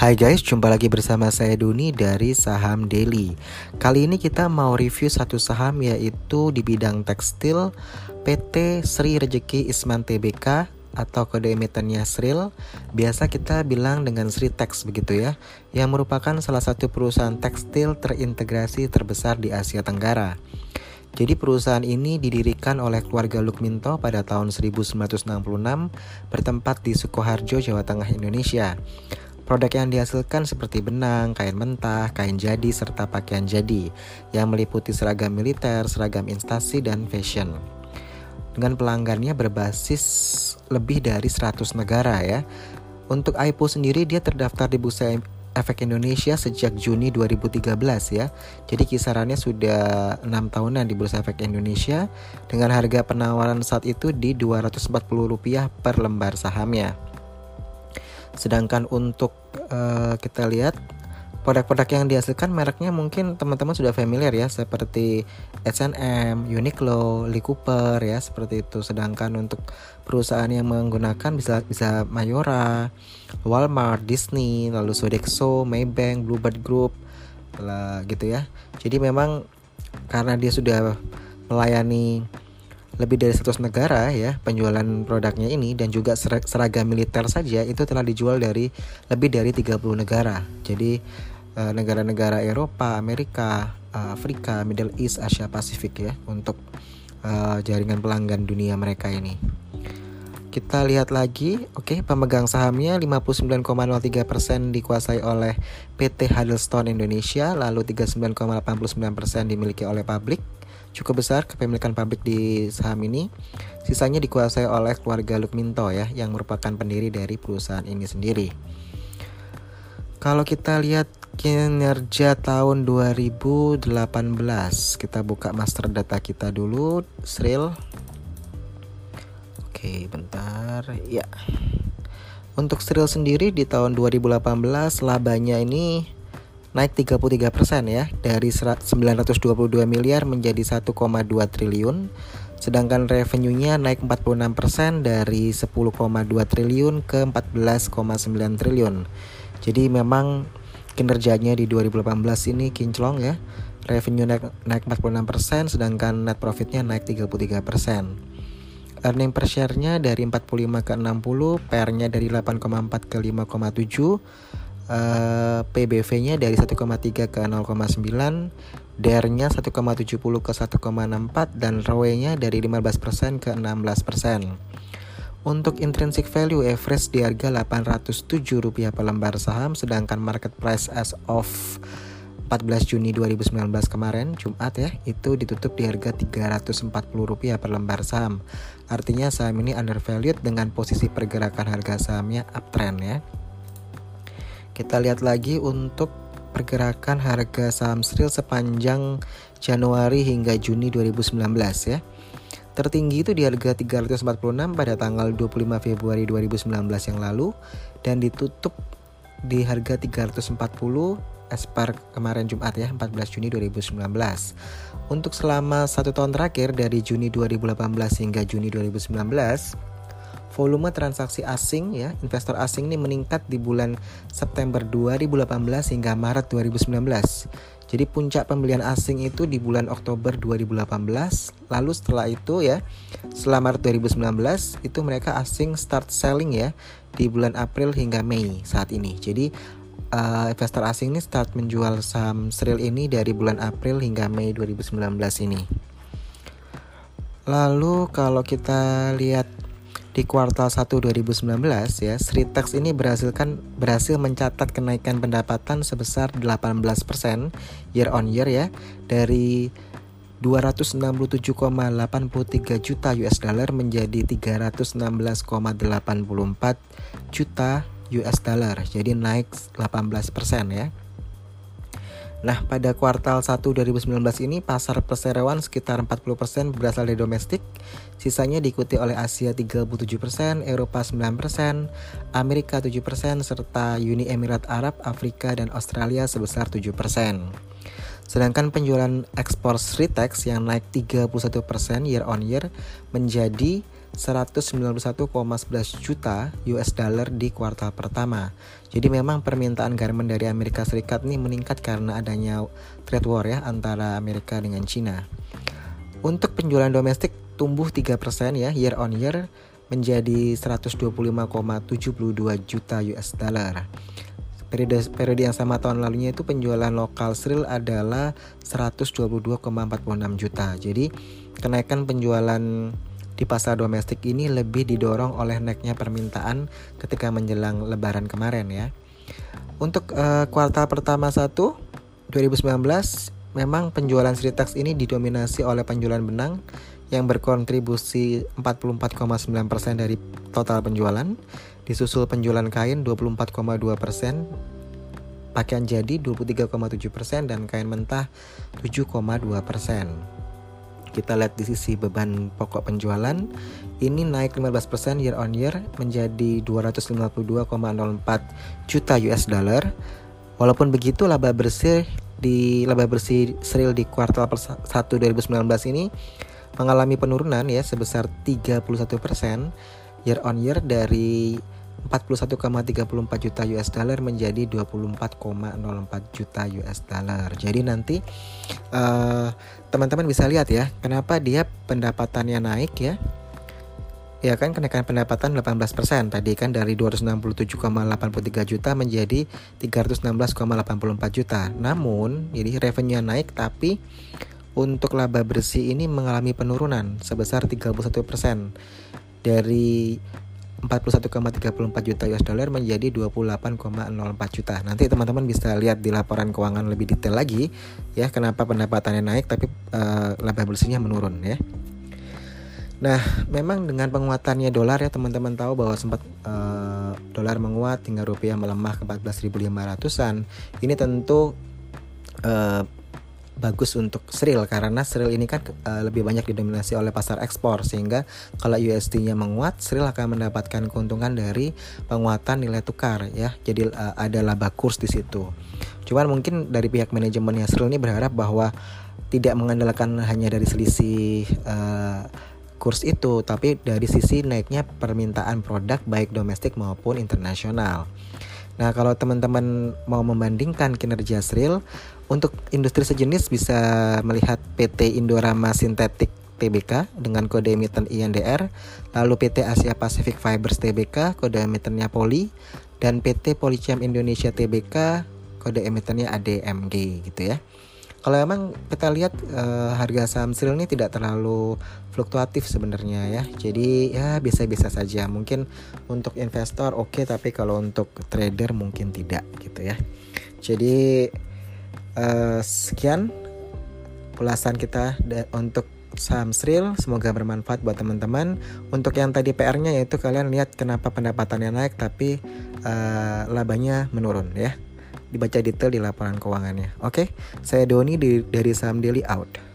Hai guys, jumpa lagi bersama saya Duni dari Saham Daily. Kali ini kita mau review satu saham yaitu di bidang tekstil PT Sri Rejeki Isman Tbk atau kode emitennya Sril. Biasa kita bilang dengan Sri Tex begitu ya, yang merupakan salah satu perusahaan tekstil terintegrasi terbesar di Asia Tenggara. Jadi perusahaan ini didirikan oleh keluarga Lukminto pada tahun 1966 bertempat di Sukoharjo, Jawa Tengah, Indonesia. Produk yang dihasilkan seperti benang, kain mentah, kain jadi, serta pakaian jadi yang meliputi seragam militer, seragam instasi, dan fashion. Dengan pelanggannya berbasis lebih dari 100 negara ya. Untuk IPO sendiri dia terdaftar di Bursa Efek Indonesia sejak Juni 2013 ya. Jadi kisarannya sudah 6 tahunan di Bursa Efek Indonesia dengan harga penawaran saat itu di Rp240 per lembar sahamnya. Sedangkan untuk uh, kita lihat produk-produk yang dihasilkan mereknya mungkin teman-teman sudah familiar ya seperti H&M, Uniqlo, Lee Cooper ya seperti itu. Sedangkan untuk perusahaan yang menggunakan bisa bisa Mayora, Walmart, Disney, lalu Sodexo, Maybank, Bluebird Group lah gitu ya. Jadi memang karena dia sudah melayani lebih dari 100 negara ya penjualan produknya ini dan juga seragam militer saja itu telah dijual dari lebih dari 30 negara. Jadi eh, negara-negara Eropa, Amerika, eh, Afrika, Middle East, Asia Pasifik ya untuk uh, jaringan pelanggan dunia mereka ini. Kita lihat lagi, oke, okay, pemegang sahamnya 59,03% dikuasai oleh PT Huddlestone Indonesia, lalu 39,89% dimiliki oleh publik, cukup besar kepemilikan pabrik di saham ini. Sisanya dikuasai oleh keluarga Lukminto ya, yang merupakan pendiri dari perusahaan ini sendiri. Kalau kita lihat kinerja tahun 2018, kita buka master data kita dulu, Sril. Oke, bentar. Ya. Untuk Sril sendiri di tahun 2018 labanya ini naik 33% ya dari 922 miliar menjadi 1,2 triliun sedangkan revenue-nya naik 46% dari 10,2 triliun ke 14,9 triliun. Jadi memang kinerjanya di 2018 ini kinclong ya. Revenue naik, naik 46% sedangkan net profitnya naik 33%. Earning per share-nya dari 45 ke 60, PR-nya dari 8,4 ke 5,7 uh, eh, PBV-nya dari 1,3 ke 0,9, DER-nya 1,70 ke 1,64 dan ROE-nya dari 15% ke 16%. Untuk intrinsic value average di harga Rp807 per lembar saham sedangkan market price as of 14 Juni 2019 kemarin Jumat ya itu ditutup di harga Rp340 per lembar saham. Artinya saham ini undervalued dengan posisi pergerakan harga sahamnya uptrend ya. Kita lihat lagi untuk pergerakan harga saham Sril sepanjang Januari hingga Juni 2019 ya. Tertinggi itu di harga 346 pada tanggal 25 Februari 2019 yang lalu dan ditutup di harga 340 Espar kemarin Jumat ya 14 Juni 2019 Untuk selama satu tahun terakhir dari Juni 2018 hingga Juni 2019 volume transaksi asing ya, investor asing ini meningkat di bulan September 2018 hingga Maret 2019. Jadi puncak pembelian asing itu di bulan Oktober 2018, lalu setelah itu ya, setelah Maret 2019 itu mereka asing start selling ya di bulan April hingga Mei saat ini. Jadi uh, investor asing ini start menjual saham Sril ini dari bulan April hingga Mei 2019 ini. Lalu kalau kita lihat di kuartal 1 2019 ya, Sritex ini berhasilkan berhasil mencatat kenaikan pendapatan sebesar 18% year on year ya dari 267,83 juta US dollar menjadi 316,84 juta US dollar. Jadi naik 18% ya. Nah, pada kuartal 1 2019 ini pasar perseroan sekitar 40% berasal dari domestik, sisanya diikuti oleh Asia 37%, Eropa 9%, Amerika 7%, serta Uni Emirat Arab, Afrika, dan Australia sebesar 7%. Sedangkan penjualan ekspor Sritex yang naik 31% year on year menjadi 191,11 juta US dollar di kuartal pertama. Jadi memang permintaan garment dari Amerika Serikat ini meningkat karena adanya trade war ya antara Amerika dengan Cina. Untuk penjualan domestik tumbuh 3% ya year on year menjadi 125,72 juta US dollar. Periode, periode yang sama tahun lalunya itu penjualan lokal Sril adalah 122,46 juta. Jadi kenaikan penjualan di pasar domestik ini lebih didorong oleh naiknya permintaan ketika menjelang lebaran kemarin ya. Untuk uh, kuartal pertama 1 2019 memang penjualan Sritex ini didominasi oleh penjualan benang yang berkontribusi 44,9% dari total penjualan Disusul penjualan kain 24,2%, pakaian jadi 23,7% dan kain mentah 7,2%. Kita lihat di sisi beban pokok penjualan ini naik 15% year on year menjadi 252,04 juta US dollar. Walaupun begitu laba bersih di laba bersih Sril di kuartal 1 2019 ini mengalami penurunan ya sebesar 31% year on year dari 41,34 juta US dollar menjadi 24,04 juta US dollar. Jadi nanti eh, teman-teman bisa lihat ya, kenapa dia pendapatannya naik ya. Ya kan kenaikan pendapatan 18% tadi kan dari 267,83 juta menjadi 316,84 juta. Namun jadi revenue naik tapi untuk laba bersih ini mengalami penurunan sebesar 31% dari 41,34 juta US dollar menjadi 28,04 juta. Nanti teman-teman bisa lihat di laporan keuangan lebih detail lagi ya kenapa pendapatannya naik tapi uh, laba bersihnya menurun ya. Nah, memang dengan penguatannya dolar ya teman-teman tahu bahwa sempat uh, dolar menguat hingga rupiah melemah ke 14.500-an. Ini tentu uh, bagus untuk Sril karena Sril ini kan uh, lebih banyak didominasi oleh pasar ekspor sehingga kalau USD-nya menguat Sril akan mendapatkan keuntungan dari penguatan nilai tukar ya. Jadi uh, ada laba kurs di situ. Cuman mungkin dari pihak manajemennya Sril ini berharap bahwa tidak mengandalkan hanya dari selisih uh, kurs itu, tapi dari sisi naiknya permintaan produk baik domestik maupun internasional. Nah, kalau teman-teman mau membandingkan kinerja Sril, untuk industri sejenis bisa melihat PT Indorama Sintetik TBK dengan kode emiten INDR, lalu PT Asia Pacific Fibers TBK kode emitennya Poli, dan PT Polychem Indonesia TBK kode emitennya ADMG gitu ya. Kalau emang kita lihat uh, harga saham Sril ini tidak terlalu fluktuatif sebenarnya ya. Jadi ya biasa-biasa saja. Mungkin untuk investor oke okay, tapi kalau untuk trader mungkin tidak gitu ya. Jadi uh, sekian ulasan kita untuk saham Sril semoga bermanfaat buat teman-teman untuk yang tadi PR-nya yaitu kalian lihat kenapa pendapatannya naik tapi uh, labanya menurun ya dibaca detail di laporan keuangannya. Oke, saya Doni dari Saham Daily Out.